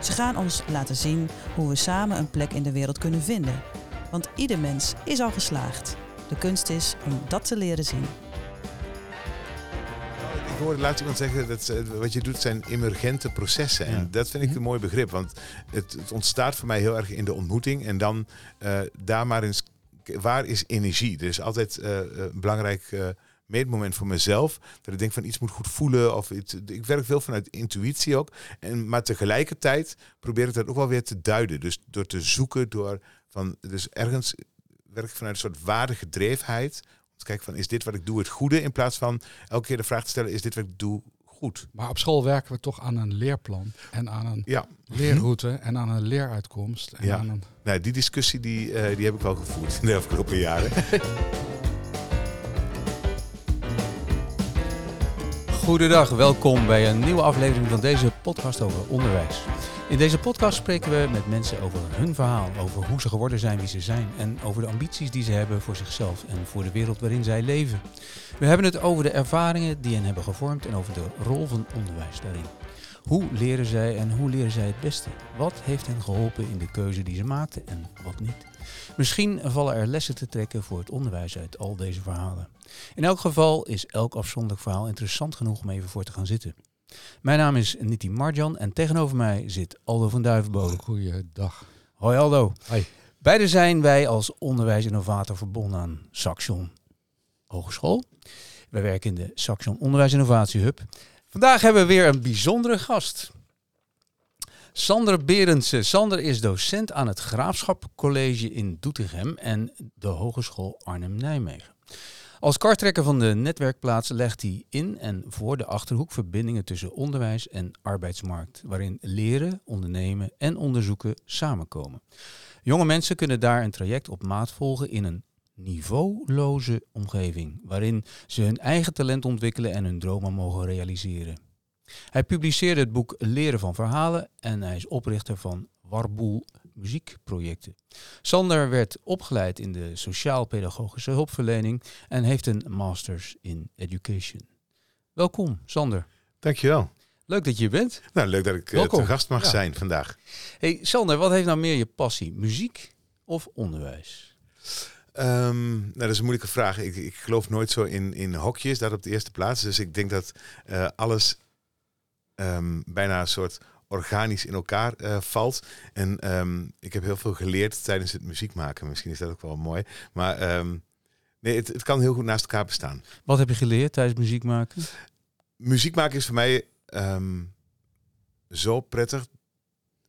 Ze gaan ons laten zien hoe we samen een plek in de wereld kunnen vinden. Want ieder mens is al geslaagd. De kunst is om dat te leren zien. Ik hoorde laatst iemand zeggen dat wat je doet zijn emergente processen. En Ja. dat vind ik Mhm. een mooi begrip. Want het, het ontstaat voor mij heel erg in de ontmoeting. En dan eh, daar maar eens, waar is energie? Er is altijd eh, eh, een belangrijk eh, meetmoment voor mezelf. Dat ik denk van iets moet goed voelen. Of iets, ik werk veel vanuit intuïtie ook. En, maar tegelijkertijd probeer ik dat ook wel weer te duiden. Dus door te zoeken, door van, dus ergens werk ik vanuit een soort waardegedrevenheid. Om te kijken van, is dit wat ik doe het goede? In plaats van elke keer de vraag te stellen, is dit wat ik doe goed? Maar op school werken we toch aan een leerplan en aan een Ja, leerroute en aan een leeruitkomst. En Ja. aan een... nou, die discussie die, eh, die heb ik wel gevoerd in de afgelopen jaren. Goedendag, welkom bij een nieuwe aflevering van deze podcast over onderwijs. In deze podcast spreken we met mensen over hun verhaal, over hoe ze geworden zijn wie ze zijn en over de ambities die ze hebben voor zichzelf en voor de wereld waarin zij leven. We hebben het over de ervaringen die hen hebben gevormd en over de rol van onderwijs daarin. Hoe leren zij en hoe leren zij het beste? Wat heeft hen geholpen in de keuze die ze maakten en wat niet? Misschien vallen er lessen te trekken voor het onderwijs uit al deze verhalen. In elk geval is elk afzonderlijk verhaal interessant genoeg om even voor te gaan zitten. Mijn naam is Niti Marjan en tegenover mij zit Aldo van Duivenbode. Goeiedag. Hoi Aldo. Hoi. Beide zijn wij als onderwijsinnovator verbonden aan Saxion Hogeschool. Wij werken in de Saxion Onderwijs Innovatie Hub. Vandaag hebben we weer een bijzondere gast. Sander Berendsen. Sander is docent aan het Graafschap College in Doetinchem en de Hogeschool Arnhem-Nijmegen. Als kartrekker van de netwerkplaats legt hij in en voor de Achterhoek verbindingen tussen onderwijs en arbeidsmarkt, waarin leren, ondernemen en onderzoeken samenkomen. Jonge mensen kunnen daar een traject op maat volgen in een niveauloze omgeving, waarin ze hun eigen talent ontwikkelen en hun dromen mogen realiseren. Hij publiceerde het boek Leren van Verhalen en hij is oprichter van Warboel Muziekprojecten. Sander werd opgeleid in de sociaal-pedagogische hulpverlening en heeft een masters in education. Welkom, Sander. Dankjewel. Leuk dat je hier bent. Nou, leuk dat ik eh, te gast mag Ja. zijn vandaag. Hey, Sander, wat heeft nou meer je passie? Muziek of onderwijs? Ehm, nou, dat is een moeilijke vraag. Ik, ik geloof nooit zo in, in hokjes, dat op de eerste plaats. Dus ik denk dat eh, alles ehm, bijna een soort organisch in elkaar eh, valt. En ehm, ik heb heel veel geleerd tijdens het muziek maken. Misschien is dat ook wel mooi. Maar ehm, nee, het, het kan heel goed naast elkaar bestaan. Wat heb je geleerd tijdens muziek maken? muziek maken is voor mij zo prettig.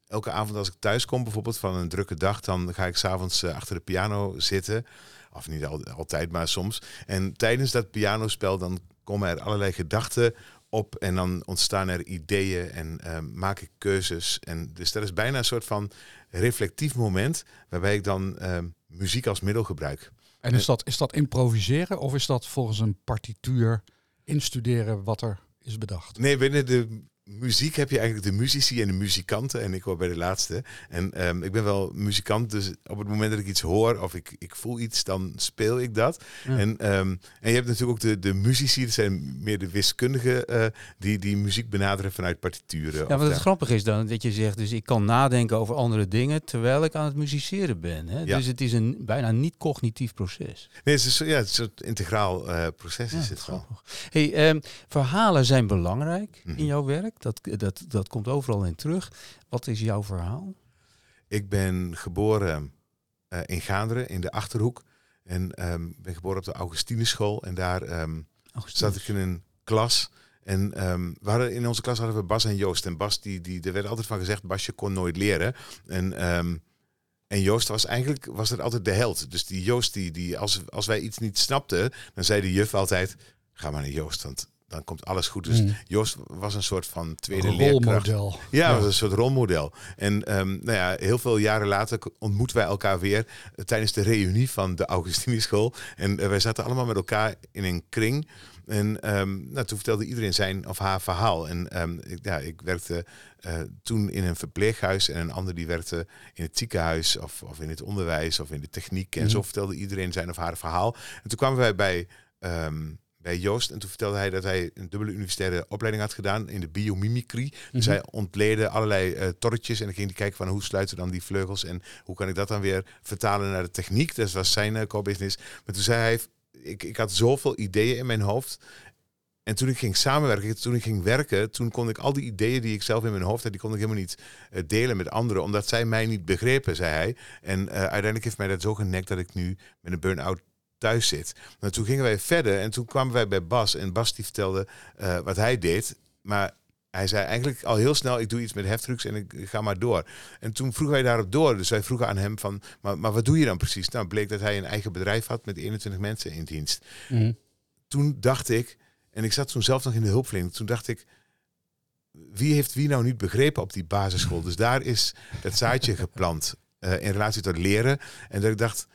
Elke avond als ik thuis kom, bijvoorbeeld van een drukke dag, dan ga ik s'avonds avonds achter de piano zitten. Of niet al- altijd, maar soms. En tijdens dat pianospel dan komen er allerlei gedachten op en dan ontstaan er ideeën en ehm, maak ik keuzes. En dus dat is bijna een soort van reflectief moment waarbij ik dan ehm, muziek als middel gebruik. En is dat, is dat improviseren of is dat volgens een partituur instuderen wat er is bedacht? Nee, binnen de muziek heb je eigenlijk de muzici en de muzikanten. En ik hoor bij de laatste. En ehm, ik ben wel muzikant, dus op het moment dat ik iets hoor of ik, ik voel iets, dan speel ik dat. Ja. En, ehm, en je hebt natuurlijk ook de, de muzici, dat zijn meer de wiskundigen, eh, die, die muziek benaderen vanuit partituren. Ja, wat het grappige is dan dat je zegt, dus ik kan nadenken over andere dingen terwijl ik aan het musiceren ben. Hè? Ja. Dus het is een bijna niet cognitief proces. Nee, het is, ja, het is een soort integraal eh, proces is het wel. grappig. Hey, ehm, verhalen zijn belangrijk Mhm. in jouw werk. Dat, dat, dat komt overal in terug. Wat is jouw verhaal? Ik ben geboren eh, in Gaanderen, in de Achterhoek. En ehm, ben geboren op de Augustineschool. En daar ehm, zat ik in een klas. En we hadden, in onze klas hadden we Bas en Joost. En Bas, die, die, er werd altijd van gezegd, Basje kon nooit leren. En, en Joost was eigenlijk was er altijd de held. Dus die Joost, die, die, als, als wij iets niet snapten, dan zei de juf altijd, ga maar naar Joost, want dan komt alles goed. Dus Mm. Joost was een soort van tweede leerkracht. rolmodel. Ja, was een soort rolmodel. En ehm, nou ja, heel veel jaren later ontmoeten wij elkaar weer eh, tijdens de reunie van de Augustinieschool. En eh, wij zaten allemaal met elkaar in een kring. En ehm, nou, toen vertelde iedereen zijn of haar verhaal. En ehm, ik, ja, ik werkte eh, toen in een verpleeghuis en een ander die werkte in het ziekenhuis of, of in het onderwijs of in de techniek. En Mhm. zo vertelde iedereen zijn of haar verhaal. En toen kwamen wij bij, bij Joost en toen vertelde hij dat hij een dubbele universitaire opleiding had gedaan in de biomimicry. Dus Mhm. hij ontleedde allerlei eh torretjes en dan ging hij kijken van hoe sluiten dan die vleugels en hoe kan ik dat dan weer vertalen naar de techniek. Dat was zijn eh, core business. Maar toen zei hij, ik, ik had zoveel ideeën in mijn hoofd. En toen ik ging samenwerken, toen ik ging werken, toen kon ik al die ideeën die ik zelf in mijn hoofd had, die kon ik helemaal niet eh, delen met anderen, omdat zij mij niet begrepen, zei hij. En uiteindelijk heeft mij dat zo genekt dat ik nu met een burn-out thuis zit. Maar toen gingen wij verder en toen kwamen wij bij Bas en Bas die vertelde eh, wat hij deed, maar hij zei eigenlijk al heel snel, ik doe iets met heftrucks en ik ga maar door. En toen vroegen wij daarop door. Dus wij vroegen aan hem van, maar, maar wat doe je dan precies? Nou, bleek dat hij een eigen bedrijf had met 21 mensen in dienst. Mhm. Toen dacht ik, en ik zat toen zelf nog in de hulpverlening, toen dacht ik, wie heeft wie nou niet begrepen op die basisschool? Dus daar is dat zaadje geplant eh, in relatie tot leren. En dat ik dacht,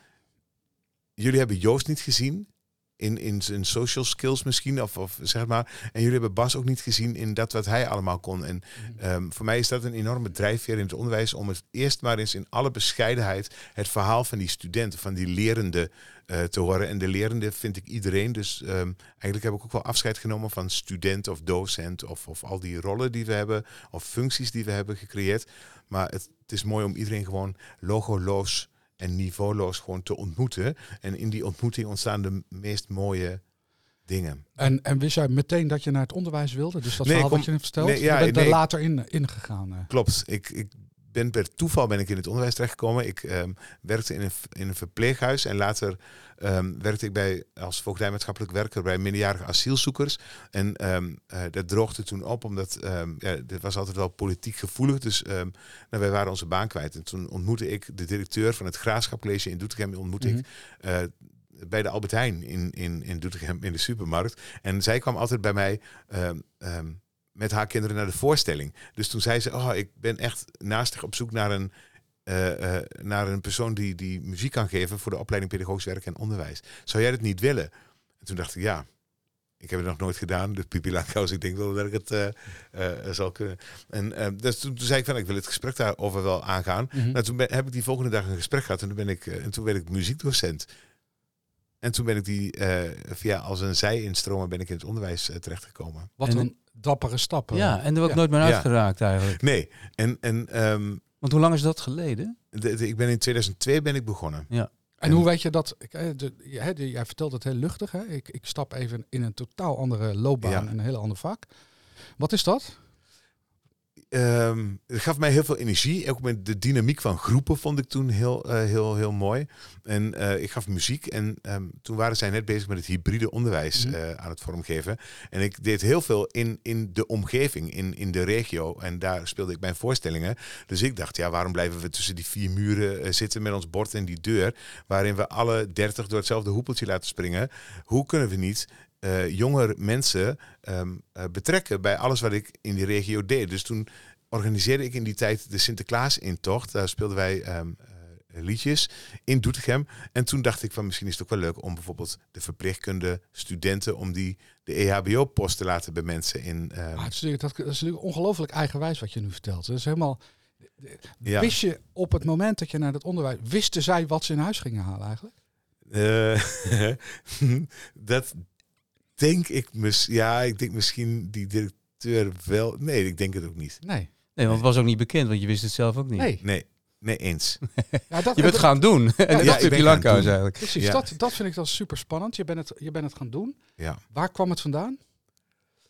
jullie hebben Joost niet gezien in, in zijn social skills misschien, of, of zeg maar. En jullie hebben Bas ook niet gezien in dat wat hij allemaal kon. En ehm, voor mij is dat een enorme drijfveer in het onderwijs om het eerst maar eens in alle bescheidenheid het verhaal van die studenten, van die lerende eh, te horen. En de lerende vind ik iedereen. Dus ehm, eigenlijk heb ik ook wel afscheid genomen van student of docent of, of al die rollen die we hebben of functies die we hebben gecreëerd. Maar het, het is mooi om iedereen gewoon logoloos en niveauloos gewoon te ontmoeten. En in die ontmoeting ontstaan de meest mooie dingen. En, en wist jij meteen dat je naar het onderwijs wilde? Dus dat Nee, verhaal wat je net vertelt? nee, ja, je bent nee, er later in, ingegaan. eh. Klopt. Ik, ik ben per toeval ben ik in het onderwijs terechtgekomen. Ik ehm, werkte in een, in een verpleeghuis en later ehm, werkte ik bij, als voogdijmaatschappelijk werker bij minderjarige asielzoekers. En ehm, eh, dat droogde toen op, omdat ja, dit was altijd wel politiek gevoelig. Dus nou, wij waren onze baan kwijt. En toen ontmoette ik de directeur van het Graafschap College in Doetinchem. Ontmoette ik eh, bij de Albert Heijn in, in, in Doetinchem in de supermarkt. En zij kwam altijd bij mij met haar kinderen naar de voorstelling. Dus toen zei ze, oh, ik ben echt naastig op zoek naar een, eh, eh, naar een persoon die, die muziek kan geven voor de opleiding pedagogisch werk en onderwijs. Zou jij dat niet willen? En toen dacht ik, ja, ik heb het nog nooit gedaan. Dus Pipi Langkous, ik denk wel dat ik het eh, eh, zal kunnen. En dus toen, toen zei ik van, ik wil het gesprek daarover wel aangaan. Nou, toen ben, heb ik die volgende dag een gesprek gehad en toen, ben ik, en toen werd ik muziekdocent. En toen ben ik die eh, via als een zij-instromer ben ik in het onderwijs terechtgekomen. Wat En- een dappere stap. eh. Ja, en er Ja. nooit meer Ja. uitgeraakt eigenlijk. Nee, en, en ehm, Want hoe lang is dat geleden? de- de- ik ben in 2002 ben ik begonnen. En hoe weet je dat? ik, de, jij vertelt het heel luchtig. Hè? Ik, ik stap even in een totaal andere loopbaan Ja. en een heel ander vak. Wat is dat? Ehm, het gaf mij heel veel energie. Ook met de dynamiek van groepen vond ik toen heel, eh, heel, heel mooi. En eh, ik gaf muziek. En ehm, toen waren zij net bezig met het hybride onderwijs Mhm. eh, aan het vormgeven. En ik deed heel veel in, in de omgeving, in, in de regio. En daar speelde ik mijn voorstellingen. Dus ik dacht, ja, waarom blijven we tussen die vier muren zitten met ons bord en die deur, waarin we alle dertig door hetzelfde hoepeltje laten springen? Hoe kunnen we niet eh jonger mensen ehm, eh, betrekken bij alles wat ik in die regio deed? Dus toen organiseerde ik in die tijd de Sinterklaas-intocht. Daar speelden wij ehm, eh, liedjes in Doetinchem. En toen dacht ik van misschien is het ook wel leuk om bijvoorbeeld de verpleegkunde studenten om die de EHBO-post te laten bij mensen in. ehm, Ah, het is natuurlijk, dat, dat is natuurlijk ongelooflijk eigenwijs wat je nu vertelt. Dat is helemaal. ja. Wist je op het moment dat je naar het onderwijs. Wisten zij wat ze in huis gingen halen eigenlijk? Dat denk ik mis, ja, ik denk misschien die directeur wel. Nee, ik denk het ook niet. Nee. Nee, want het was ook niet bekend, want je wist het zelf ook niet. Nee. Nee, nee eens. Ja, dat, Je bent dat- gaan doen. en dat ja, is Langkous doen. eigenlijk. Precies, Ja. dat, dat vind ik dan super spannend. Je bent, het, je bent het gaan doen. Ja. Waar kwam het vandaan?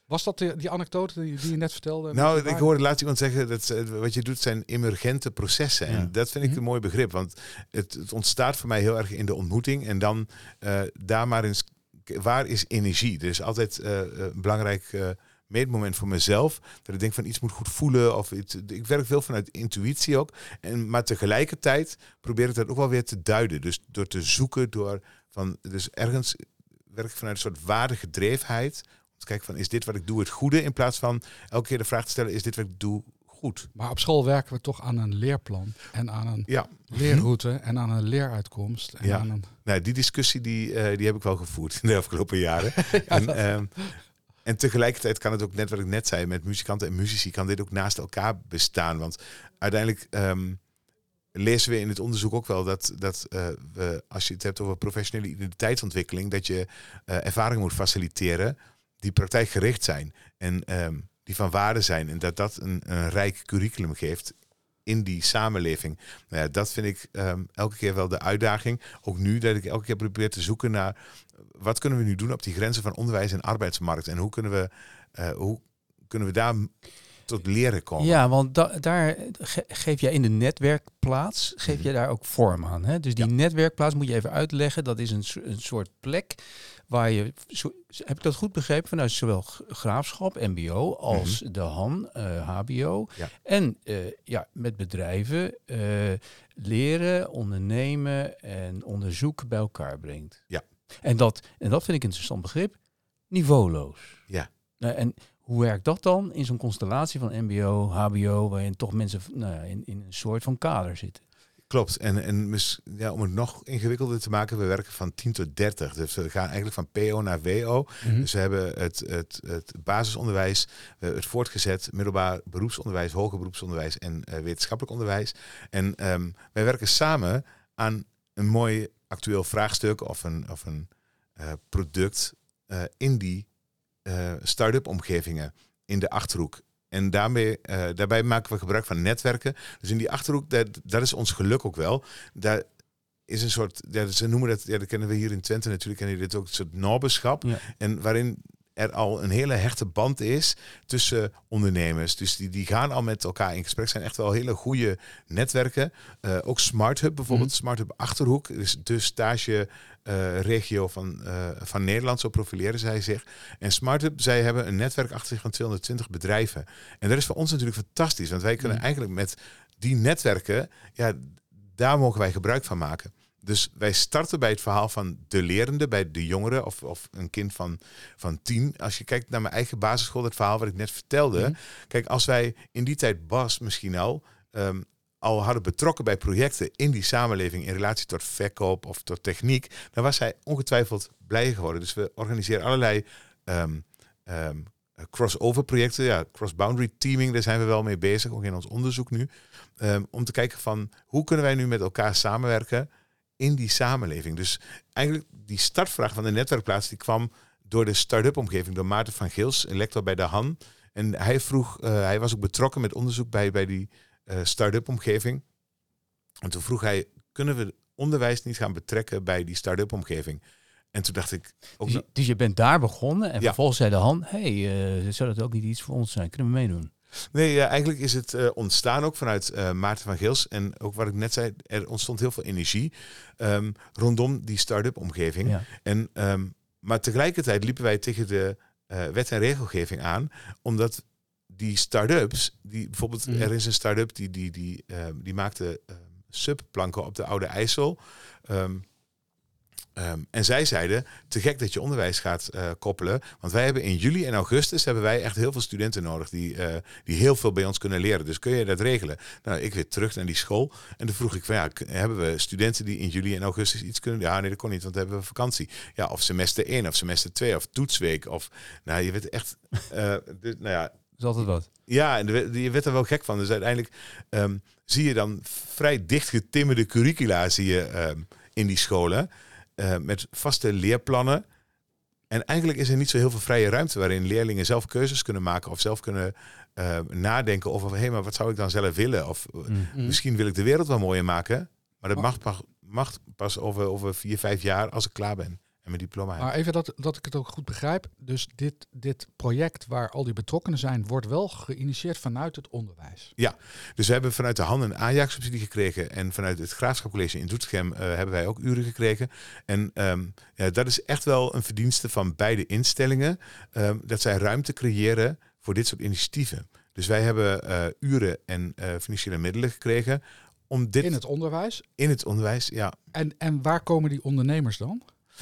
Was dat de, die anekdote die, die je net vertelde? Nou, ik hoorde laatst iemand zeggen dat ze- wat je doet zijn emergente processen. Ja. En dat vind ik Mhm. een mooi begrip. Want het, het ontstaat voor mij heel erg in de ontmoeting. En dan eh, daar maar eens, waar is energie? Er is altijd eh, eh, een belangrijk eh, meetmoment voor mezelf. Dat ik denk van iets moet goed voelen. Of ik werk veel vanuit intuïtie ook. En, maar tegelijkertijd probeer ik dat ook wel weer te duiden. Dus door te zoeken, door van, dus ergens werk ik vanuit een soort waardegedrevenheid te kijken van is dit wat ik doe het goede? In plaats van elke keer de vraag te stellen, is dit wat ik doe goed? Maar op school werken we toch aan een leerplan en aan een Ja, leerroute en aan een leeruitkomst. En Ja. aan een, nou, die discussie die, eh, die heb ik wel gevoerd in de afgelopen jaren. en, ehm, en tegelijkertijd kan het ook, net wat ik net zei, met muzikanten en muzici, kan dit ook naast elkaar bestaan. Want uiteindelijk ehm, lezen we in het onderzoek ook wel dat, dat eh, we, als je het hebt over professionele identiteitsontwikkeling, dat je eh ervaring moet faciliteren die praktijkgericht zijn en ehm, die van waarde zijn. En dat dat een, een rijk curriculum geeft in die samenleving. Nou ja, dat vind ik ehm, elke keer wel de uitdaging. Ook nu dat ik elke keer probeer te zoeken naar wat kunnen we nu doen op die grenzen van onderwijs en arbeidsmarkt. En hoe kunnen we, eh, hoe kunnen we daar tot leren komen? Ja, want da- daar ge- geef jij in de netwerkplaats, geef Mhm. je daar ook vorm aan. Hè? Dus die netwerkplaats moet je even uitleggen. Dat is een, een soort plek waar je, zo, heb ik dat goed begrepen, vanuit zowel graafschap, mbo, als de HAN, eh, hbo. Ja. En eh, ja, met bedrijven eh, leren, ondernemen en onderzoek bij elkaar brengt. Ja. En dat, en dat vind ik een interessant begrip, niveauloos. Ja. Nou, en hoe werkt dat dan in zo'n constellatie van MBO, HBO, waarin toch mensen nou in, in een soort van kader zitten? Klopt. En, en ja, om het nog ingewikkelder te maken, we werken van 10 tot 30. Dus we gaan eigenlijk van PO naar WO. Dus we hebben het, het, het basisonderwijs, hebben het voortgezet, middelbaar beroepsonderwijs, hoger beroepsonderwijs en eh, wetenschappelijk onderwijs. En ehm, wij werken samen aan een mooi actueel vraagstuk of een, of een eh, product eh, in die eh, start-up omgevingen in de achterhoek. En daarmee, eh, daarbij maken we gebruik van netwerken. Dus in die achterhoek, dat, dat is ons geluk ook wel. Daar is een soort, ja, ze noemen dat, ja, dat kennen we hier in Twente natuurlijk, kennen jullie dit ook, een soort nobbeschap. Ja. En waarin er al een hele hechte band is tussen ondernemers. Dus die, die gaan al met elkaar in gesprek. zijn echt wel hele goede netwerken. Eh, ook Smart Hub bijvoorbeeld. Mhm. Smart Hub Achterhoek is de stage eh, regio van, eh, van Nederland. Zo profileren zij zich. En Smart Hub, zij hebben een netwerk achter zich van 220 bedrijven. En dat is voor ons natuurlijk fantastisch. Want wij kunnen Mhm. eigenlijk met die netwerken, ja, daar mogen wij gebruik van maken. Dus wij starten bij het verhaal van de lerende, bij de jongeren of, of een kind van, van tien. Als je kijkt naar mijn eigen basisschool, het verhaal wat ik net vertelde. Mhm. Kijk, als wij in die tijd Bas misschien al, ehm, al hadden betrokken bij projecten in die samenleving in relatie tot verkoop of tot techniek, dan was hij ongetwijfeld blij geworden. Dus we organiseren allerlei ehm, ehm, crossover projecten, ja, cross-boundary teaming, daar zijn we wel mee bezig, ook in ons onderzoek nu. Om te kijken van hoe kunnen wij nu met elkaar samenwerken in die samenleving. Dus eigenlijk die startvraag van de netwerkplaats die kwam door de start-up omgeving, door Maarten van Geels, een lector bij de Han. En hij vroeg, eh, hij was ook betrokken met onderzoek bij, bij die eh, start-up omgeving. En toen vroeg hij, kunnen we onderwijs niet gaan betrekken bij die start-up omgeving? En toen dacht ik, ook Dus je, dus je bent daar begonnen en Ja. vervolgens zei de hand, hey, eh, zou dat ook niet iets voor ons zijn? Kunnen we meedoen? Nee, eigenlijk is het eh, ontstaan ook vanuit eh, Maarten van Geels. En ook wat ik net zei, er ontstond heel veel energie ehm, rondom die start-up omgeving. Ja. En, ehm, maar tegelijkertijd liepen wij tegen de eh, wet en regelgeving aan, omdat die start-ups, die bijvoorbeeld, Mhm. er is een start-up die, die, die, ehm, die maakte subplanken op de Oude IJssel. Ehm, ehm, en zij zeiden, te gek dat je onderwijs gaat eh, koppelen. Want wij hebben in juli en augustus hebben wij echt heel veel studenten nodig die, eh, die heel veel bij ons kunnen leren. Dus kun je dat regelen? Nou, ik weer terug naar die school. En toen vroeg ik van ja, hebben we studenten die in juli en augustus iets kunnen? Ja, nee, dat kon niet, want dan hebben we vakantie. Ja, of semester 1 of semester 2 of toetsweek. Of nou, je werd echt. dus, nou ja, is altijd wat. ja, en je werd er wel gek van. Dus uiteindelijk ehm, zie je dan vrij dichtgetimmerde curricula zie je, ehm, in die scholen. Eh, met vaste leerplannen. En eigenlijk is er niet zo heel veel vrije ruimte waarin leerlingen zelf keuzes kunnen maken of zelf kunnen ehm, nadenken over hé, maar wat zou ik dan zelf willen? Of eh, Mm. misschien wil ik de wereld wel mooier maken. Maar dat mag, pas- mag pas over, over vier, vijf jaar als ik klaar ben en mijn diploma heb. Maar even dat, dat ik het ook goed begrijp. Dus dit, dit project waar al die betrokkenen zijn, wordt wel geïnitieerd vanuit het onderwijs. Dus we hebben vanuit de HAN een Ajax-subsidie gekregen. En vanuit het Graafschapcollege in Doetinchem eh, hebben wij ook uren gekregen. En ehm, ja, dat is echt wel een verdienste van beide instellingen. ehm, dat zij ruimte creëren voor dit soort initiatieven. Dus wij hebben eh, uren en eh, financiële middelen gekregen om dit In het onderwijs. in het onderwijs. Ja, En, en waar komen die ondernemers dan?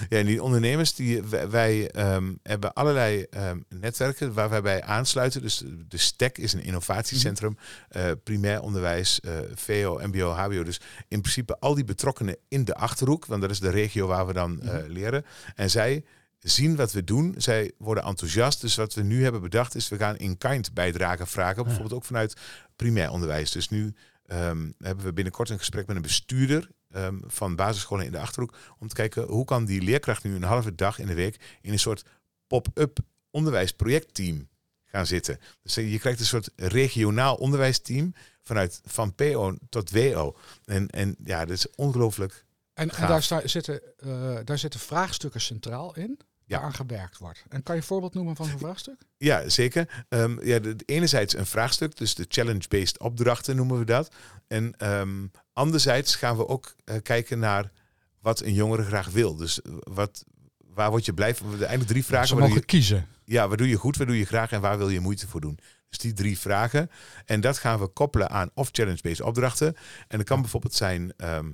Ja, en die ondernemers, die, wij, wij, ehm, hebben allerlei ehm, netwerken waar wij bij aansluiten. Dus de STEC is een innovatiecentrum, eh, primair onderwijs, eh, VO, MBO, HBO. Dus in principe al die betrokkenen in de Achterhoek, want dat is de regio waar we dan eh, leren. En zij zien wat we doen. Zij worden enthousiast. Dus wat we nu hebben bedacht is, we gaan in-kind bijdragen vragen. Bijvoorbeeld ook vanuit primair onderwijs. Dus nu ehm, hebben we binnenkort een gesprek met een bestuurder ehm, van basisscholen in de Achterhoek. Om te kijken hoe kan die leerkracht nu een halve dag in de week in een soort pop-up onderwijsprojectteam gaan zitten. Dus je krijgt een soort regionaal onderwijsteam vanuit van PO tot WO. En, en ja, dat is ongelooflijk. En, en daar, zitten, eh, daar zitten vraagstukken centraal in, Ja. waaraan gewerkt wordt. En kan je een voorbeeld noemen van zo'n vraagstuk? Ja, zeker. Ehm, ja, de, enerzijds een vraagstuk, dus de challenge-based opdrachten noemen we dat. En ehm, anderzijds gaan we ook eh, kijken naar wat een jongere graag wil. Dus eh, wat, waar word je blij van? Eigenlijk drie vragen. Ze mogen je, kiezen. ja, wat doe je goed, wat doe je graag en waar wil je moeite voor doen? Dus die drie vragen. En dat gaan we koppelen aan of challenge-based opdrachten. En dat kan bijvoorbeeld zijn, ehm,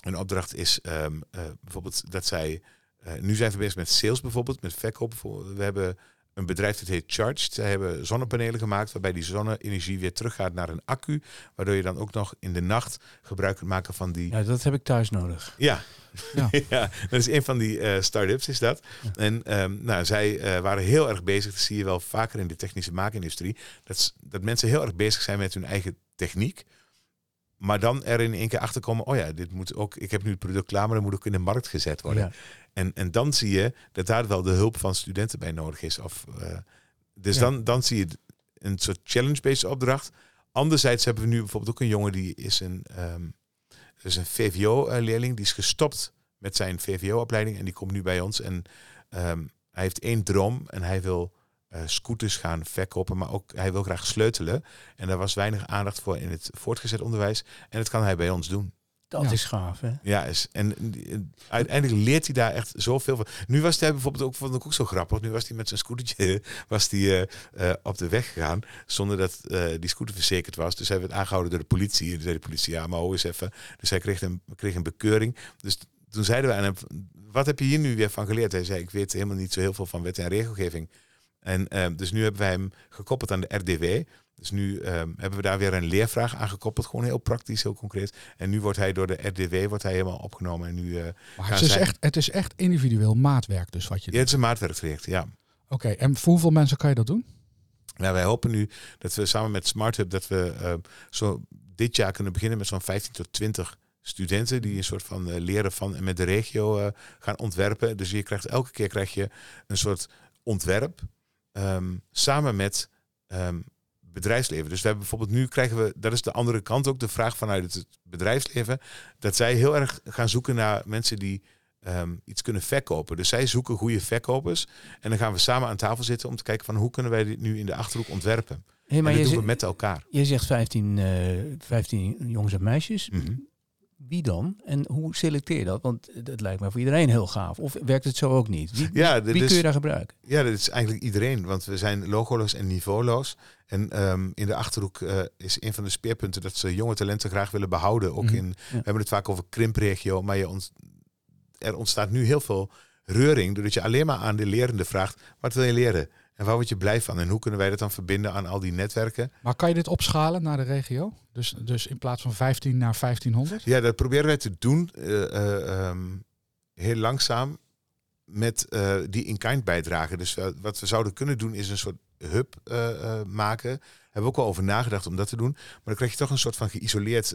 een opdracht is eh, bijvoorbeeld dat zij, nu zijn we bezig met sales bijvoorbeeld, met verkoop. We hebben een bedrijf dat heet Charged. Zij hebben zonnepanelen gemaakt waarbij die zonne-energie weer teruggaat naar een accu. Waardoor je dan ook nog in de nacht gebruik kunt maken van die... Ja, dat heb ik thuis nodig. Ja, Ja. ja. dat is een van die eh start-ups is dat. En ehm, nou, zij eh, waren heel erg bezig, dat zie je wel vaker in de technische maakindustrie, dat, dat mensen heel erg bezig zijn met hun eigen techniek. Maar dan er in één keer achter komen, oh ja, dit moet ook, ik heb nu het product klaar, maar dat moet ook in de markt gezet worden. Ja. En, en dan zie je dat daar wel de hulp van studenten bij nodig is. Of, eh, dus Ja. dan, dan zie je een soort challenge-based opdracht. Anderzijds hebben we nu bijvoorbeeld ook een jongen die is een, is een VVO-leerling. Die is gestopt met zijn VVO-opleiding en die komt nu bij ons. En ehm, hij heeft één droom en hij wil eh, scooters gaan verkopen, maar ook hij wil graag sleutelen. En daar was weinig aandacht voor in het voortgezet onderwijs. En dat kan hij bij ons doen. Dat Ja. is gaaf, hè? Ja, is, en eh, uiteindelijk leert hij daar echt zoveel van. Nu was hij bijvoorbeeld ook, vond ik ook zo grappig. Nu was hij met zijn scootertje was hij, eh, eh, op de weg gegaan. Zonder dat eh, die scooter verzekerd was. Dus hij werd aangehouden door de politie. En toen zei de politie, ja, maar hoe eens even. Dus hij kreeg een, kreeg een bekeuring. Dus toen zeiden we aan hem, wat heb je hier nu weer van geleerd? Hij zei, ik weet helemaal niet zo heel veel van wet en regelgeving. En eh, dus nu hebben wij hem gekoppeld aan de RDW. Dus nu ehm, hebben we daar weer een leervraag aan gekoppeld. Gewoon heel praktisch, heel concreet. En nu wordt hij door de RDW wordt hij helemaal opgenomen. En nu, eh, Maar het is, echt, het is echt individueel maatwerk dus wat je ja, doet. het is een maatwerktraject, ja. Oké, en voor hoeveel mensen kan je dat doen? Nou, wij hopen nu dat we samen met Smart Hub dat we eh, zo dit jaar kunnen beginnen met zo'n 15 tot 20 studenten die een soort van eh, leren van en met de regio eh, gaan ontwerpen. Dus je krijgt elke keer krijg je een soort ontwerp ehm, samen met ehm, bedrijfsleven. Dus we hebben bijvoorbeeld nu krijgen we, dat is de andere kant ook, de vraag vanuit het bedrijfsleven, dat zij heel erg gaan zoeken naar mensen die ehm, iets kunnen verkopen. Dus zij zoeken goede verkopers. En dan gaan we samen aan tafel zitten om te kijken van hoe kunnen wij dit nu in de achterhoek ontwerpen. Hey, en dat je, doen we met elkaar. je zegt 15, eh 15 jongens en meisjes. Mhm. Wie dan? En hoe selecteer je dat? Want het lijkt me voor iedereen heel gaaf. Of werkt het zo ook niet? Wie, Ja, dit wie is, kun je daar gebruiken? ja, dat is eigenlijk iedereen. Want we zijn logoloos en niveauloos. En ehm, in de Achterhoek eh, is een van de speerpunten dat ze jonge talenten graag willen behouden. Ook Mhm. in, we hebben het vaak over krimpregio. Maar je ont, er ontstaat nu heel veel reuring. Doordat je alleen maar aan de lerende vraagt, wat wil je leren? En waar word je blij van? En hoe kunnen wij dat dan verbinden aan al die netwerken? Maar kan je dit opschalen naar de regio? Dus, dus in plaats van 15 naar 1500? Ja, dat proberen wij te doen. eh, eh, ehm, heel langzaam met eh, die in-kind bijdrage. Dus wat we zouden kunnen doen is een soort hub eh, eh, maken. Hebben we ook wel over nagedacht om dat te doen. Maar dan krijg je toch een soort van geïsoleerd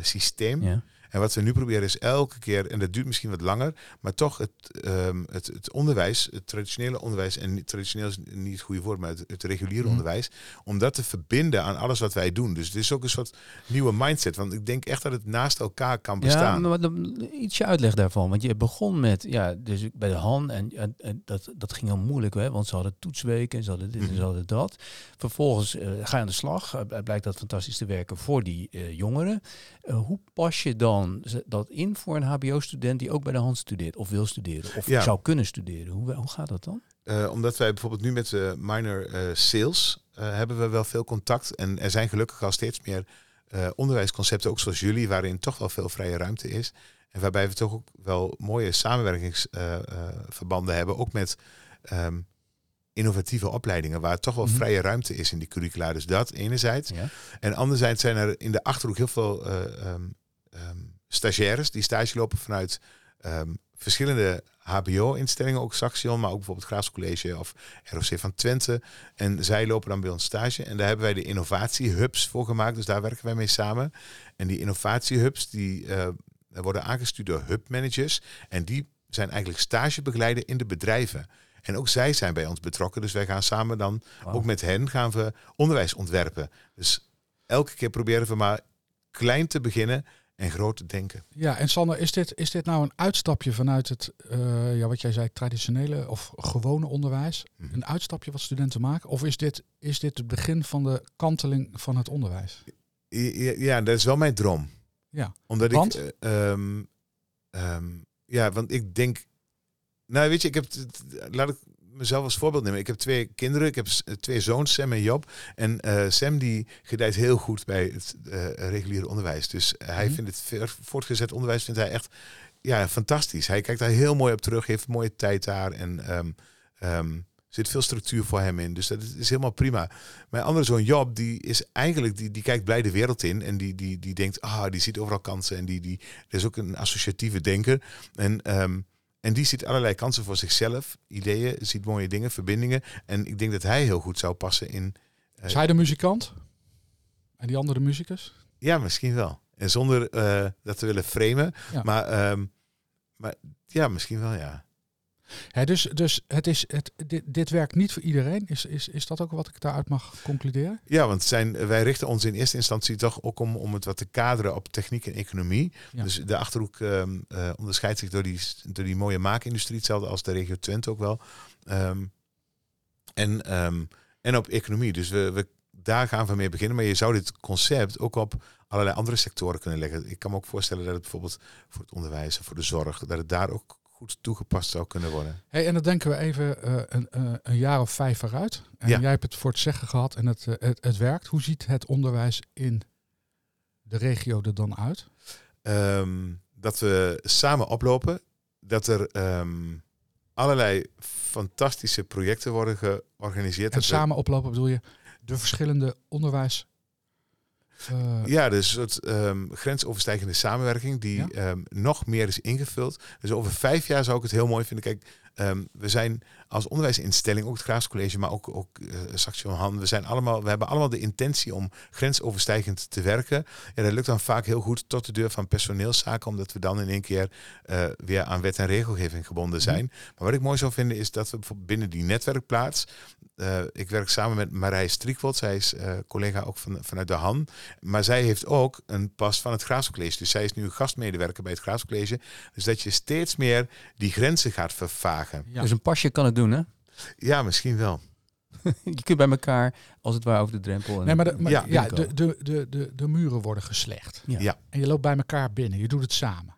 systeem. Ja. En wat we nu proberen is elke keer, en dat duurt misschien wat langer, maar toch het, ehm, het, het onderwijs, het traditionele onderwijs, en traditioneel is niet het goede woord, maar het, het reguliere Mhm. onderwijs, om dat te verbinden aan alles wat wij doen. Dus het is ook een soort nieuwe mindset. Want ik denk echt dat het naast elkaar kan Ja, bestaan. maar dan, ietsje uitleg daarvan. Want je begon met, ja, dus bij de Han en, en, en dat, dat ging heel moeilijk, hè, want ze hadden toetsweken en ze hadden dit en Mhm. ze hadden dat. Vervolgens eh, ga je aan de slag, eh, blijkt dat fantastisch te werken voor die eh, jongeren. Hoe pas je dan dat in voor een HBO-student die ook bij de Han studeert of wil studeren of Ja. zou kunnen studeren? Hoe, hoe gaat dat dan? Eh, omdat wij bijvoorbeeld nu met de minor eh, sales eh, hebben we wel veel contact. En er zijn gelukkig al steeds meer eh, onderwijsconcepten, ook zoals jullie, waarin toch wel veel vrije ruimte is. En waarbij we toch ook wel mooie samenwerkingsverbanden hebben, ook met ehm, innovatieve opleidingen, waar toch wel Mhm. vrije ruimte is in die curricula. Dus dat enerzijds. Ja. En anderzijds zijn er in de Achterhoek heel veel eh, ehm, stagiaires die stage lopen vanuit ehm, verschillende HBO-instellingen, ook Saxion, maar ook bijvoorbeeld Graafs College of ROC van Twente. En zij lopen dan bij ons stage. En daar hebben wij de innovatiehubs voor gemaakt, dus daar werken wij mee samen. En die innovatiehubs die eh, worden aangestuurd door hubmanagers. En die zijn eigenlijk stagebegeleider in de bedrijven. En ook zij zijn bij ons betrokken. Dus wij gaan samen dan ook met hen gaan we onderwijs ontwerpen. Dus elke keer proberen we maar klein te beginnen en groot denken. Ja, en Sander, is dit, is dit nou een uitstapje vanuit het, eh, ja, wat jij zei, traditionele of gewone onderwijs? Mhm. Een uitstapje wat studenten maken? Of is dit, is dit het begin van de kanteling van het onderwijs? Ja, ja, dat is wel mijn droom. Ja. Omdat Want? ik. ehm, ja, want ik denk. Nou, weet je, ik heb. Laat ik mezelf als voorbeeld nemen. Ik heb twee kinderen. Ik heb s- twee zoons, Sam en Job. En eh, Sam die gedijt heel goed bij het eh, reguliere onderwijs. Dus hij Mhm. vindt het voortgezet onderwijs vindt hij echt ja, fantastisch. Hij kijkt daar heel mooi op terug. Heeft mooie tijd daar. En er zit veel structuur voor hem in. Dus dat is, helemaal prima. Mijn andere zoon Job, die is eigenlijk, die, die kijkt blij de wereld in. En die, die, die denkt, ah, die ziet overal kansen. En die, die dat is ook een associatieve denker. En, ehm, en die ziet allerlei kansen voor zichzelf, ideeën, ziet mooie dingen, verbindingen. En ik denk dat hij heel goed zou passen in. eh, Is hij de muzikant? En die andere muzikus? ja, misschien wel. En zonder eh, dat te willen framen. Ja. Maar, ehm, maar ja, misschien wel, ja. Dus dus het is, het, dit, dit werkt niet voor iedereen. Is, is, is dat ook wat ik daaruit mag concluderen? Ja, want zijn, wij richten ons in eerste instantie toch ook om, om het wat te kaderen op techniek en economie. Ja. Dus de Achterhoek ehm, eh, onderscheidt zich door die, door die mooie maakindustrie, hetzelfde als de regio Twente ook wel. Ehm, en, ehm, en op economie. Dus we, we, daar gaan we mee beginnen. Maar je zou dit concept ook op allerlei andere sectoren kunnen leggen. Ik kan me ook voorstellen dat het bijvoorbeeld voor het onderwijs of voor de zorg, dat het daar ook goed toegepast zou kunnen worden. Hey, en dan denken we even eh, een, eh, een jaar of vijf vooruit. En Ja. jij hebt het voor het zeggen gehad en het, eh, het, het werkt. Hoe ziet het onderwijs in de regio er dan uit? Ehm, dat we samen oplopen. Dat er ehm, allerlei fantastische projecten worden georganiseerd. En Dat we- samen oplopen bedoel je de verschillende onderwijs... eh, Ja, dus een soort ehm, grensoverstijgende samenwerking die Ja. ehm, nog meer is ingevuld. Dus over vijf jaar zou ik het heel mooi vinden. Kijk, ehm, we zijn als onderwijsinstelling, ook het Graafs College, maar ook, ook uh, Saxion Han, we, zijn allemaal, we hebben allemaal de intentie om grensoverstijgend te werken. Ja, dat lukt dan vaak heel goed tot de deur van personeelszaken, omdat we dan in één keer eh, weer aan wet en regelgeving gebonden Mhm. zijn. Maar wat ik mooi zou vinden is dat we binnen die netwerkplaats, eh, ik werk samen met Marij Striekwald, zij is eh, collega ook van, vanuit de Han. Maar zij heeft ook een pas van het Graafscollege. Dus zij is nu gastmedewerker bij het Graafscollege. Dus dat je steeds meer die grenzen gaat vervagen. Ja. Dus een pasje kan het doen, hè? Ja, misschien wel. je kunt bij elkaar, als het ware, over de drempel. En Nee, maar, de, maar Ja, ja, de, de, de, de, de muren worden geslecht. Ja. Ja. En je loopt bij elkaar binnen. Je doet het samen.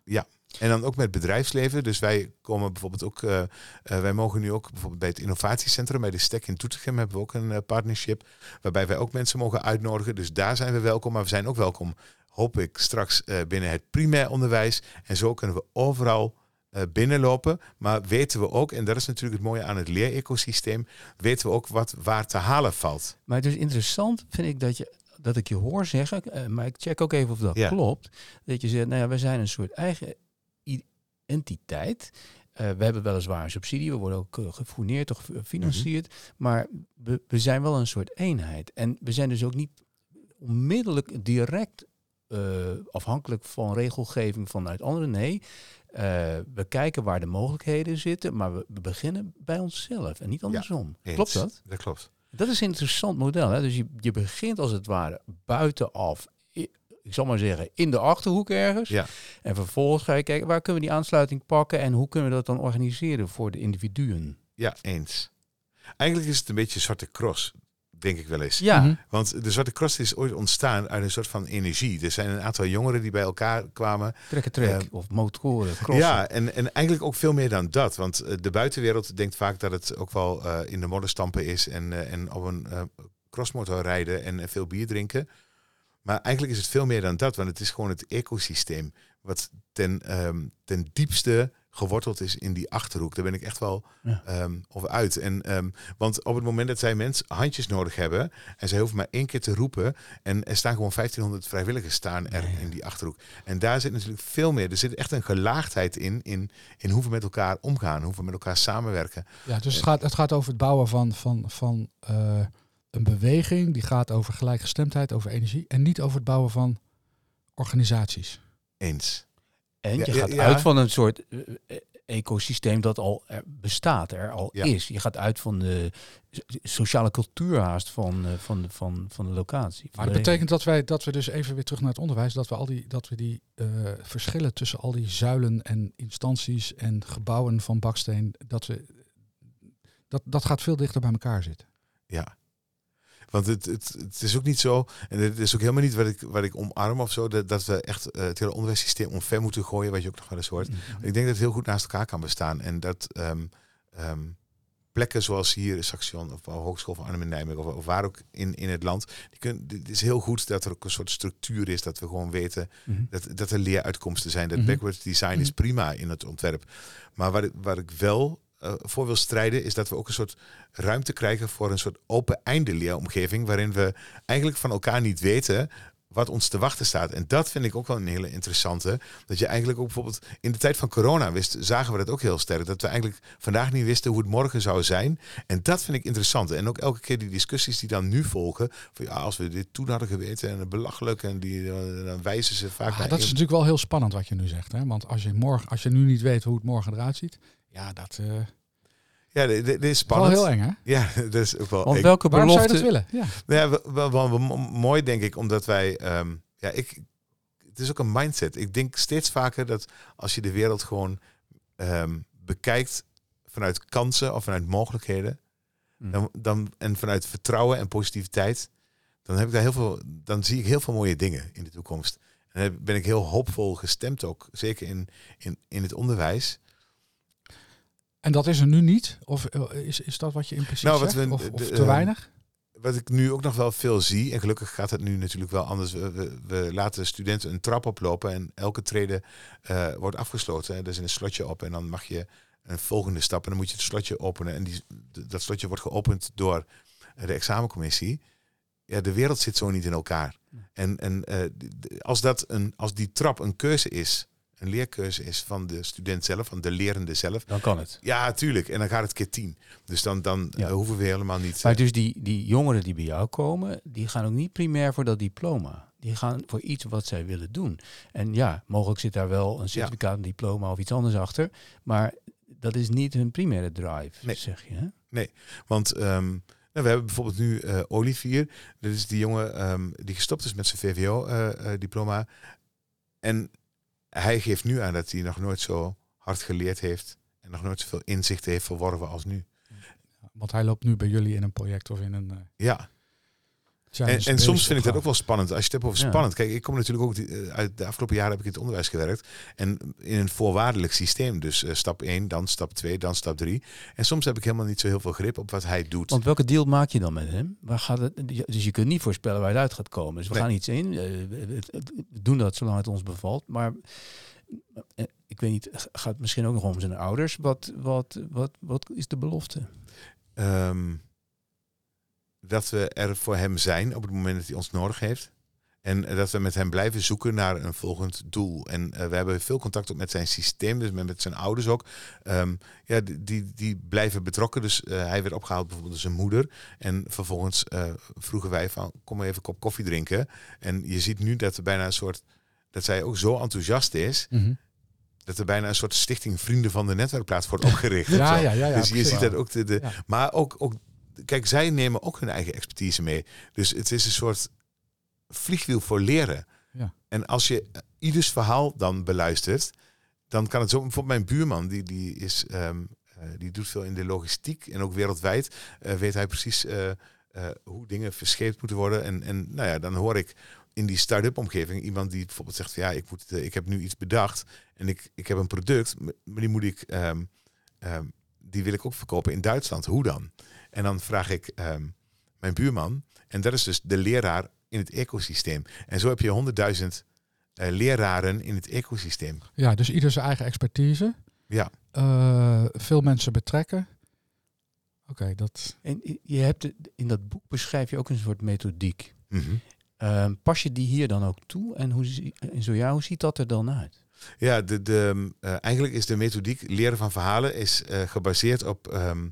En dan ook met bedrijfsleven. Dus wij komen bijvoorbeeld ook, eh, eh, wij mogen nu ook bijvoorbeeld bij het innovatiecentrum, bij de STEC in Toetegem hebben we ook een eh, partnership. Waarbij wij ook mensen mogen uitnodigen. Dus daar zijn we welkom. Maar we zijn ook welkom, hoop ik, straks eh, binnen het primair onderwijs. En zo kunnen we overal binnenlopen. Maar weten we ook, en dat is natuurlijk het mooie aan het leerecosysteem, weten we ook wat waar te halen valt. Maar het is interessant, vind ik, dat, je, dat ik je hoor zeggen, eh, maar ik check ook even of dat Ja. klopt. Dat je zegt, nou ja, wij zijn een soort eigen entiteit. Eh, we hebben weliswaar een subsidie, we worden ook gefourneerd of gefinancierd. Maar we, we zijn wel een soort eenheid. En we zijn dus ook niet onmiddellijk direct uh, afhankelijk van regelgeving vanuit anderen. Nee, uh, we kijken waar de mogelijkheden zitten, maar we, beginnen bij onszelf en niet andersom. Klopt dat? Dat klopt. Dat is een interessant model. Hè? Dus je, je begint als het ware buitenaf, ik zal maar zeggen, in de achterhoek ergens. Ja. En vervolgens ga je kijken, waar kunnen we die aansluiting pakken en hoe kunnen we dat dan organiseren voor de individuen? Ja, eens. Eigenlijk is het een beetje zwarte cross, denk ik wel eens. Ja, Mhm. Want de Zwarte Cross is ooit ontstaan uit een soort van energie. Er zijn een aantal jongeren die bij elkaar kwamen. trekken trek Eh, of motoren, crossen. Ja, en, en eigenlijk ook veel meer dan dat. Want eh, de buitenwereld denkt vaak dat het ook wel eh, in de modderstampen is. En, en op een crossmotor rijden en veel bier drinken. Maar eigenlijk is het veel meer dan dat. Want het is gewoon het ecosysteem. wat ten, ehm, ten diepste geworteld is in die achterhoek. Daar ben ik echt wel Ja. ehm, over uit. En, ehm, want op het moment dat zij mensen handjes nodig hebben en zij hoeven maar één keer te roepen en er staan gewoon 1500 vrijwilligers staan er in die achterhoek. En daar zit natuurlijk veel meer. Er zit echt een gelaagdheid in, in, in hoe we met elkaar omgaan, hoe we met elkaar samenwerken. Ja, dus het gaat, het gaat over het bouwen van, van, van eh, een beweging. Die gaat over gelijkgestemdheid, over energie. En niet over het bouwen van organisaties. Eens. En je ja, gaat ja. uit van een soort eh, eh, ecosysteem dat al er bestaat, er al Ja. is. Je gaat uit van de so- sociale cultuur haast van, eh, van, de, van, van de locatie. Maar dat betekent dat wij dat we dus even weer terug naar het onderwijs, dat we al die, dat we die eh, verschillen tussen al die zuilen en instanties en gebouwen van baksteen, dat we dat, dat gaat veel dichter bij elkaar zitten. Ja. Want het, het, het is ook niet zo, en het is ook helemaal niet wat ik, wat ik omarm of zo, dat, dat we echt eh, het hele onderwijssysteem omver moeten gooien, wat je ook nog wel eens hoort. Ik denk dat het heel goed naast elkaar kan bestaan. En dat ehm, plekken zoals hier in Saxion of Hogeschool van Arnhem en Nijmegen of, of waar ook in, in het land, die het is heel goed dat er ook een soort structuur is, dat we gewoon weten Mhm. dat, dat er leeruitkomsten zijn. Dat Mhm. backwards design is prima in het ontwerp. Maar waar waar ik wel eh, voor wil strijden, is dat we ook een soort ruimte krijgen voor een soort open einde leeromgeving, waarin we eigenlijk van elkaar niet weten wat ons te wachten staat. En dat vind ik ook wel een hele interessante. Dat je eigenlijk ook bijvoorbeeld in de tijd van corona wist, zagen we dat ook heel sterk. Dat we eigenlijk vandaag niet wisten hoe het morgen zou zijn. En dat vind ik interessant. En ook elke keer die discussies die dan nu volgen. Van ja, als we dit toen hadden geweten en belachelijk. En die, eh, dan wijzen ze vaak Ah, dat is natuurlijk wel heel spannend wat je nu zegt. Hè? Want als je, morgen, als je nu niet weet hoe het morgen eruit ziet, ja, dat eh, Ja, dit, dit is spannend. wel heel eng, hè? Ja, dat is ook wel. Want welke Waarom zou je dat belofte... willen? Ja. Nou ja, wel, wel, wel, wel mo- mooi denk ik, omdat wij, ehm, ja, ik, het is ook een mindset. Ik denk steeds vaker dat als je de wereld gewoon ehm, bekijkt vanuit kansen of vanuit mogelijkheden, Hm. dan, dan, en vanuit vertrouwen en positiviteit, dan heb ik daar heel veel, dan zie ik heel veel mooie dingen in de toekomst. En dan ben ik heel hoopvol gestemd ook, zeker in, in, in het onderwijs. En dat is er nu niet? Of eh, is, is dat wat je impliciet Nou, wat zegt? we- of, de- of de, te eh, weinig? wat ik nu ook nog wel veel zie, en gelukkig gaat het nu natuurlijk wel anders. We, we, we laten studenten een trap oplopen en elke trede eh, wordt afgesloten. Hè. Er is een slotje op en dan mag je een volgende stap en dan moet je het slotje openen. En die, dat slotje wordt geopend door de examencommissie. Ja, de wereld zit zo niet in elkaar. En, en als, dat een, als die trap een keuze is, een leerkeuze is van de student zelf, van de lerende zelf. Dan kan het. Ja, tuurlijk. En dan gaat het keer tien. Dus dan, dan Ja. eh, hoeven we helemaal niet... Maar eh, dus die, die jongeren die bij jou komen, die gaan ook niet primair voor dat diploma. Die gaan voor iets wat zij willen doen. En ja, mogelijk zit daar wel een certificaat, een diploma of iets anders achter. Maar dat is niet hun primaire drive, Nee. zeg je. Hè? Want ehm, nou, we hebben bijvoorbeeld nu eh Olivier. Dat is die jongen ehm, die gestopt is met zijn VWO-diploma. en hij geeft nu aan dat hij nog nooit zo hard geleerd heeft. En nog nooit zoveel inzichten heeft verworven als nu. Want hij loopt nu bij jullie in een project of in een... eh, Ja, En, en soms vind ik dat ook wel spannend. Als je het hebt over Ja. spannend. Kijk, ik kom natuurlijk ook die- eh, uit de afgelopen jaren heb ik in het onderwijs gewerkt. En in een voorwaardelijk systeem. Dus eh, stap 1, dan stap 2, dan stap 3. En soms heb ik helemaal niet zo heel veel grip op wat hij doet. Want welke deal maak je dan met hem? Waar gaat het, dus je kunt niet voorspellen waar het uit gaat komen. Dus we Nee. gaan iets in. eh, we- doen dat zolang het ons bevalt. Maar ik weet niet, gaat het misschien ook nog om zijn ouders? Wat, wat, wat, wat is de belofte? Ehm, dat we er voor hem zijn op het moment dat hij ons nodig heeft. En dat we met hem blijven zoeken naar een volgend doel. En eh, we hebben veel contact ook met zijn systeem, dus met, met zijn ouders ook. Ehm, ja, die, die, blijven betrokken. Dus eh, hij werd opgehaald bijvoorbeeld door zijn moeder. En vervolgens eh, vroegen wij van, kom maar even een kop koffie drinken. En je ziet nu dat er bijna een soort, dat zij ook zo enthousiast is, Mhm. dat er bijna een soort stichting Vrienden van de Netwerkplaats wordt opgericht. Ja, ja, ja, ja, dus je precies. ziet dat ook de, de maar ook, ook, kijk, zij nemen ook hun eigen expertise mee. Dus het is een soort vliegwiel voor leren. Ja. En als je eh, ieders verhaal dan beluistert, dan kan het zo. Bijvoorbeeld mijn buurman, die, die, is, ehm, eh, die doet veel in de logistiek en ook wereldwijd eh, weet hij precies hoe dingen verscheept moeten worden. En, en nou ja, dan hoor ik in die start-up omgeving iemand die bijvoorbeeld zegt van ja, ik, moet, ik heb nu iets bedacht en ik, ik heb een product, maar die moet ik, ehm, ehm, die wil ik ook verkopen in Duitsland. Hoe dan? En dan vraag ik ehm, mijn buurman, en dat is dus de leraar in het ecosysteem. En zo heb je honderdduizend eh, leraren in het ecosysteem. Ja, dus ieder zijn eigen expertise. Ja. Eh, veel mensen betrekken. Oké, dat. En je hebt in dat boek beschrijf je ook een soort methodiek. Mhm. Ehm, pas je die hier dan ook toe? En, hoe, en zo ja, hoe ziet dat er dan uit? Ja, de, de, eh, eigenlijk is de methodiek leren van verhalen is, eh, gebaseerd op ehm,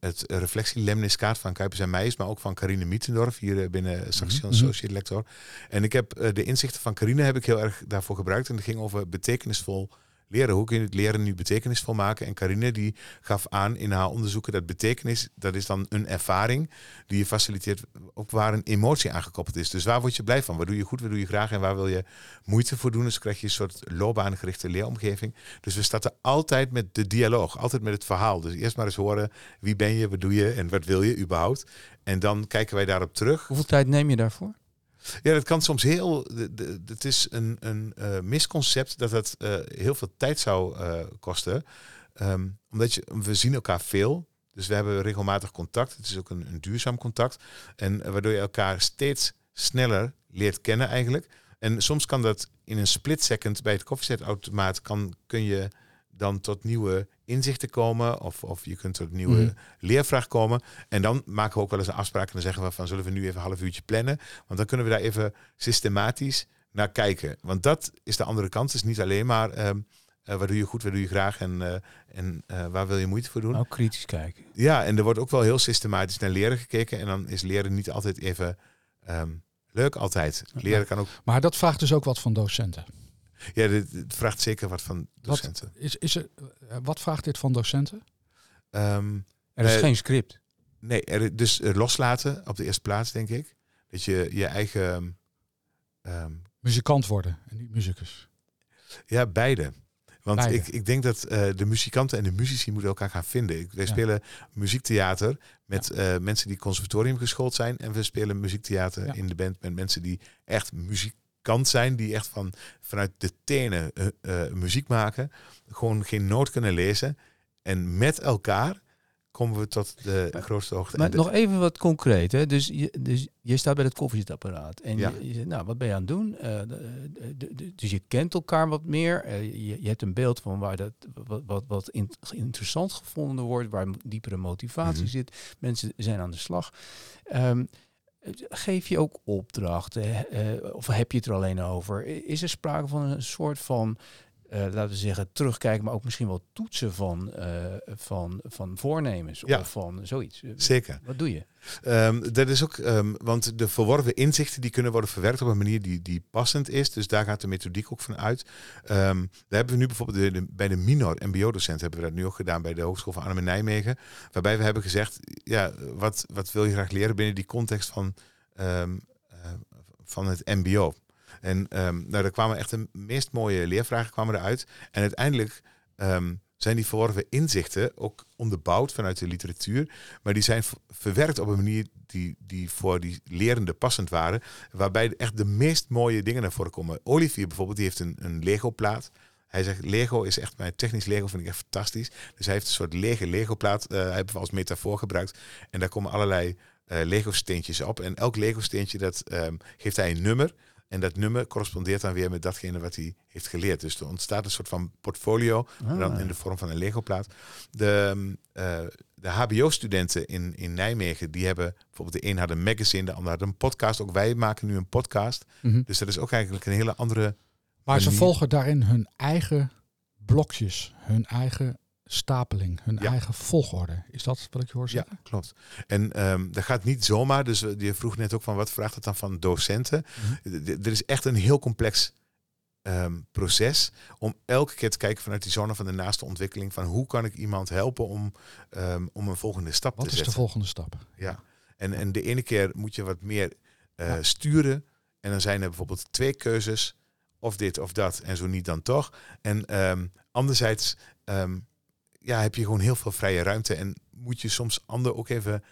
het reflectielemniskaart van Kuipers en Meijers, maar ook van Carine Mietendorf, hier eh, binnen Saxion Mhm. Associate Lector. En ik heb eh, de inzichten van Carine heb ik heel erg daarvoor gebruikt. En dat ging over betekenisvol leren. Hoe kun je het leren nu betekenisvol maken? En Carine die gaf aan in haar onderzoeken dat betekenis, dat is dan een ervaring die je faciliteert op waar een emotie aangekoppeld is. Dus waar word je blij van? Waar doe je goed, waar doe je graag en waar wil je moeite voor doen? Dus krijg je een soort loopbaangerichte leeromgeving. Dus we starten altijd met de dialoog, altijd met het verhaal. Dus eerst maar eens horen wie ben je, wat doe je en wat wil je überhaupt. En dan kijken wij daarop terug. Hoeveel tijd neem je daarvoor? Ja, dat kan soms heel. Het is een, een eh, misconcept dat het eh, heel veel tijd zou eh, kosten. Ehm, omdat je, we zien elkaar veel. Dus we hebben regelmatig contact. Het is ook een, een duurzaam contact. En waardoor je elkaar steeds sneller leert kennen eigenlijk. En soms kan dat in een split second bij het koffiezetautomaat kan, kun je dan tot nieuwe inzichten komen. Of, of je kunt tot nieuwe Mhm. leervraag komen. En dan maken we ook wel eens een afspraak. En dan zeggen we van zullen we nu even een half uurtje plannen. Want dan kunnen we daar even systematisch naar kijken. Want dat is de andere kant. Het is niet alleen maar ehm eh, wat doe je goed, wat doe je graag en, eh, en eh, waar wil je moeite voor doen. Ook kritisch kijken. Ja, en er wordt ook wel heel systematisch naar leren gekeken. En dan is leren niet altijd even ehm, leuk altijd. Leren kan ook... Maar dat vraagt dus ook wat van docenten. Ja, dit, dit vraagt zeker wat van docenten. Is, is er, eh, wat vraagt dit van docenten? Ehm, Er is Eh, geen script. nee, er, dus eh, loslaten op de eerste plaats, denk ik. Dat je je eigen... ehm, Muzikant worden en niet muzikus. Ja, beide. Want Beide. Ik, ik denk dat eh, de muzikanten en de muzici moeten elkaar gaan vinden. Ik, wij Ja. spelen muziektheater met eh, mensen die conservatorium geschoold zijn. En we spelen muziektheater Ja. in de band met mensen die echt muzikant zijn. Die echt van, vanuit de tenen eh, eh, muziek maken. Gewoon geen noot kunnen lezen. En met elkaar komen we tot de Maar- grootste hoogte. Maar nog even wat concreet. Hè? Dus, je, dus je staat bij het koffiezetapparaat. En Ja. je, je zegt, nou, wat ben je aan het doen? Eh, de- de- dus je kent elkaar wat meer. Je, je hebt een beeld van waar dat, wat, wat, wat in- interessant gevonden wordt. Waar diepere motivatie Mhm. zit. Mensen zijn aan de slag. Ehm, geef je ook opdrachten? eh, of heb je het er alleen over? Is er sprake van een soort van... eh, laten we zeggen, terugkijken, maar ook misschien wel toetsen van, eh, van, van voornemens Ja. of van zoiets. Eh, Zeker. Wat doe je? Ehm, dat is ook, ehm, want de verworven inzichten die kunnen worden verwerkt op een manier die, die passend is. Dus daar gaat de methodiek ook van uit. Ehm, daar hebben we nu bijvoorbeeld de, de- bij de minor MBO-docent hebben we dat nu ook gedaan bij de Hogeschool van Arnhem en Nijmegen. Waarbij we hebben gezegd, ja, wat, wat wil je graag leren binnen die context van, van het MBO? En ehm, nou, daar kwamen echt de meest mooie leervragen kwamen eruit. En uiteindelijk ehm, zijn die verworven inzichten ook onderbouwd vanuit de literatuur. Maar die zijn verwerkt op een manier die, die voor die lerende passend waren. Waarbij echt de meest mooie dingen naar voren komen. Olivier bijvoorbeeld, die heeft een, een Lego-plaat. Hij zegt, Lego is echt mijn technisch Lego, vind ik echt fantastisch. Dus hij heeft een soort lege Lego-plaat, eh hij als metafoor gebruikt. En daar komen allerlei eh, Lego-steentjes op. En elk Lego-steentje, dat ehm, geeft hij een nummer. En dat nummer correspondeert dan weer met datgene wat hij heeft geleerd. Dus er ontstaat een soort van portfolio, maar dan Ah. in de vorm van een Lego-plaat. De, eh, de HBO-studenten in, in Nijmegen, die hebben bijvoorbeeld de een had een magazine, de ander had een podcast. Ook wij maken nu een podcast. Mhm. Dus dat is ook eigenlijk een hele andere. Maar ze volgen daarin hun eigen blokjes, hun eigen stapeling, hun Ja. eigen volgorde. Is dat wat ik hoor Ja, zeggen? klopt. En ehm, dat gaat niet zomaar. Dus eh, je vroeg net ook van wat vraagt het dan van docenten? Mhm. Er is echt een heel complex ehm, proces om elke keer te kijken vanuit die zone van de naaste ontwikkeling. Van hoe kan ik iemand helpen om, ehm, om een volgende stap Wat te is de zetten. volgende stap? Ja. En, en de ene keer moet je wat meer eh, Ja. sturen. En dan zijn er bijvoorbeeld twee keuzes. Of dit of dat. En zo niet dan toch. En anderzijds ja, heb je gewoon heel veel vrije ruimte. En moet je soms ander ook even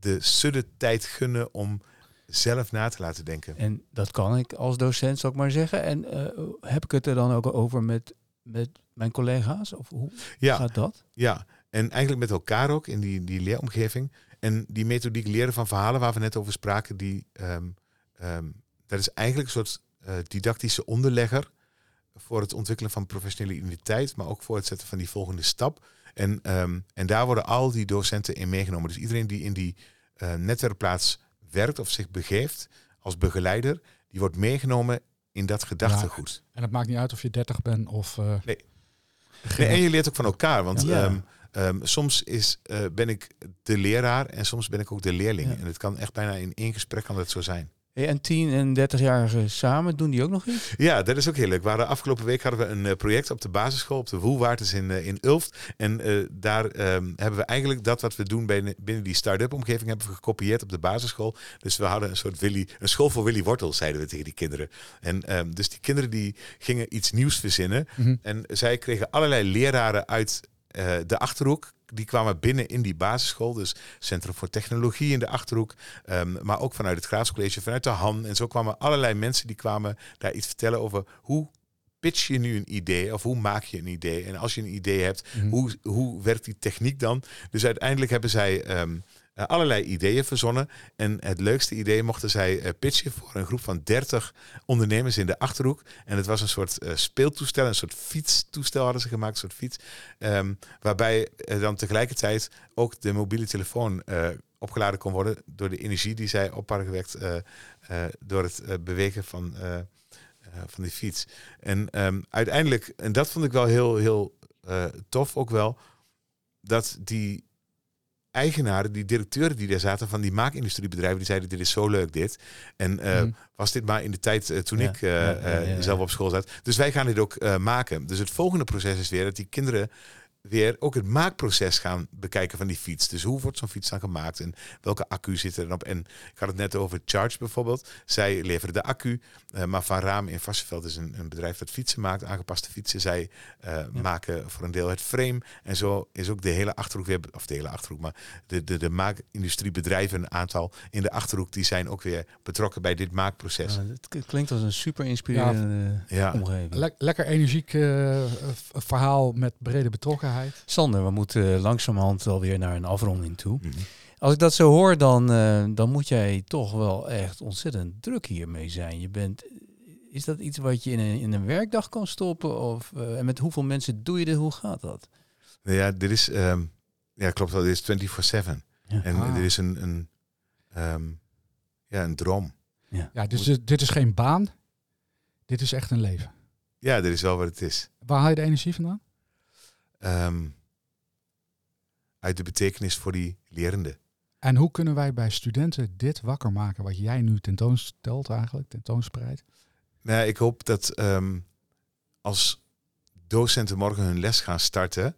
de sudde tijd gunnen om zelf na te laten denken. En dat kan ik als docent, zou ik maar zeggen. En eh, heb ik het er dan ook over met, met mijn collega's? Of hoe Ja, gaat dat? ja. En eigenlijk met elkaar ook in die, die leeromgeving. En die methodiek leren van verhalen waar we net over spraken, die, ehm, ehm, dat is eigenlijk een soort eh, didactische onderlegger voor het ontwikkelen van professionele identiteit, maar ook voor het zetten van die volgende stap. En, ehm, en daar worden al die docenten in meegenomen. Dus iedereen die in die uh, netwerkplaats werkt of zich begeeft als begeleider, die wordt meegenomen in dat gedachtegoed. en het maakt niet uit of je 30 bent of. Uh, nee. nee. En je leert ook van elkaar. Want ja. Ehm, ehm, soms is, uh, ben ik de leraar en soms ben ik ook de leerling. Ja. En het kan echt bijna in één gesprek kan dat zo zijn. En 10 en 30-jarigen samen, doen die ook nog iets? Ja, dat is ook heel leuk. We hadden, afgelopen week hadden we een uh, project op de basisschool, op de Woelwaartes in, uh, in Ulft. En uh, daar um, hebben we eigenlijk dat wat we doen binnen, binnen die start-up omgeving, hebben we gekopieerd op de basisschool. Dus we hadden een soort Willy, een school voor Willy Wortel, zeiden we tegen die kinderen. En um, dus die kinderen die gingen iets nieuws verzinnen. Mm -hmm. En zij kregen allerlei leraren uit de Achterhoek, die kwamen binnen in die basisschool. Dus Centrum voor Technologie in de Achterhoek. Um, maar ook vanuit het Graafscollege, vanuit de Han. En zo kwamen allerlei mensen die kwamen daar iets vertellen over hoe pitch je nu een idee of hoe maak je een idee? En als je een idee hebt, mm -hmm. hoe, hoe werkt die techniek dan? Dus uiteindelijk hebben zij um, uh, allerlei ideeën verzonnen. En het leukste idee mochten zij uh, pitchen voor een groep van 30 ondernemers in de Achterhoek. En het was een soort uh, speeltoestel, een soort fietstoestel hadden ze gemaakt, een soort fiets. Um, waarbij dan tegelijkertijd ook de mobiele telefoon opgeladen kon worden door de energie die zij op hadden gewekt door het bewegen van, van die fiets. En um, uiteindelijk, en dat vond ik wel heel, heel tof ook wel, dat die eigenaren, die directeuren die daar zaten van die maakindustriebedrijven, die zeiden dit is zo leuk dit. En uh, mm. was dit maar in de tijd uh, toen ja, ik uh, ja, ja, zelf op school zat. Dus wij gaan dit ook maken. Dus het volgende proces is weer dat die kinderen weer ook het maakproces gaan bekijken van die fiets. Dus hoe wordt zo'n fiets dan gemaakt en welke accu zit er dan op? En ik had het net over Charge bijvoorbeeld. Zij leveren de accu, uh, maar Van Raam in Vassenveld is een, een, bedrijf dat fietsen maakt, aangepaste fietsen. Zij uh, ja. maken voor een deel het frame en zo is ook de hele Achterhoek weer, of de hele Achterhoek, maar de, de, de maakindustriebedrijven, een aantal in de Achterhoek, die zijn ook weer betrokken bij dit maakproces. Ja, het klinkt als een super inspirerende ja. omgeving. Le lekker energiek uh, verhaal met brede betrokkenheid. Sander, we moeten langzamerhand alweer naar een afronding toe. Mm -hmm. Als ik dat zo hoor, dan, uh, dan moet jij toch wel echt ontzettend druk hiermee zijn. Je bent, is dat iets wat je in een, in een werkdag kan stoppen? Of, uh, en met hoeveel mensen doe je dit? Hoe gaat dat? Ja, dit is, um, ja klopt wel, dit is 24-7. Ja. En ah. dit is een, een, um, ja, een droom. Ja, ja dus dit is geen baan. Dit is echt een leven. Ja, dit is wel wat het is. Waar haal je de energie vandaan? Um, uit de betekenis voor die lerende. En hoe kunnen wij bij studenten dit wakker maken, wat jij nu tentoonstelt eigenlijk, tentoonspreidt? Nou, ik hoop dat um, als docenten morgen hun les gaan starten,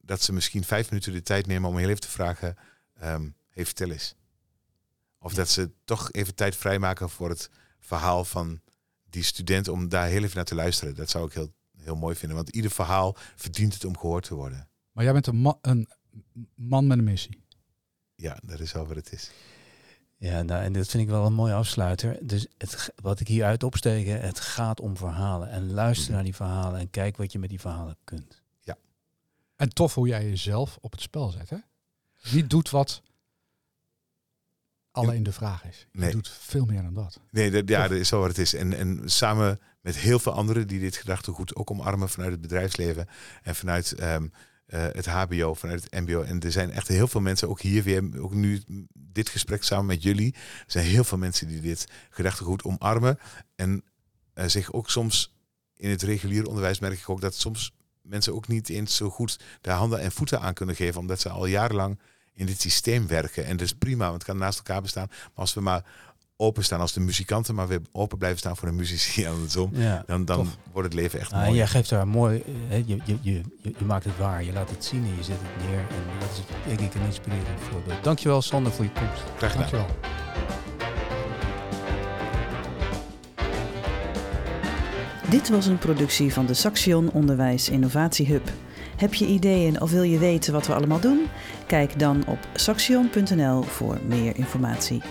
dat ze misschien vijf minuten de tijd nemen om heel even te vragen, um, hey, vertel eens. Of dat ze toch even tijd vrijmaken voor het verhaal van die student om daar heel even naar te luisteren. Dat zou ik heel heel mooi vinden. Want ieder verhaal verdient het om gehoord te worden. Maar jij bent een, ma een man met een missie. Ja, dat is wel wat het is. Ja, nou, en dat vind ik wel een mooie afsluiter. Dus het, wat ik hieruit opsteken, het gaat om verhalen. En luister mm. naar die verhalen en kijk wat je met die verhalen kunt. Ja. En tof hoe jij jezelf op het spel zet, hè? Niet doet wat alleen de vraag is. Je nee. doet veel meer dan dat. Nee, dat, ja, dat is zo wat het is. En, en samen met heel veel anderen die dit gedachtegoed ook omarmen vanuit het bedrijfsleven en vanuit um, uh, het HBO, vanuit het MBO. En er zijn echt heel veel mensen, ook hier weer, ook nu dit gesprek samen met jullie, er zijn heel veel mensen die dit gedachtegoed omarmen en uh, zich ook soms in het reguliere onderwijs merk ik ook dat soms mensen ook niet eens zo goed de handen en voeten aan kunnen geven, omdat ze al jarenlang in dit systeem werken. En dat is prima, want het kan naast elkaar bestaan. Maar als we maar openstaan, als de muzikanten maar weer open blijven staan voor de muzici en andersom, ja, dan, dan wordt het leven echt ah, mooi. Jij geeft daar mooi, hè, je, je, je, je, maakt het waar, je laat het zien en je zet het neer. En dat is denk ik een inspirerend voorbeeld. Dankjewel Sander voor je komst. Graag gedaan. Dankjewel. Dit was een productie van de Saxion Onderwijs Innovatie Hub. Heb je ideeën of wil je weten wat we allemaal doen? Kijk dan op saxion.nl voor meer informatie.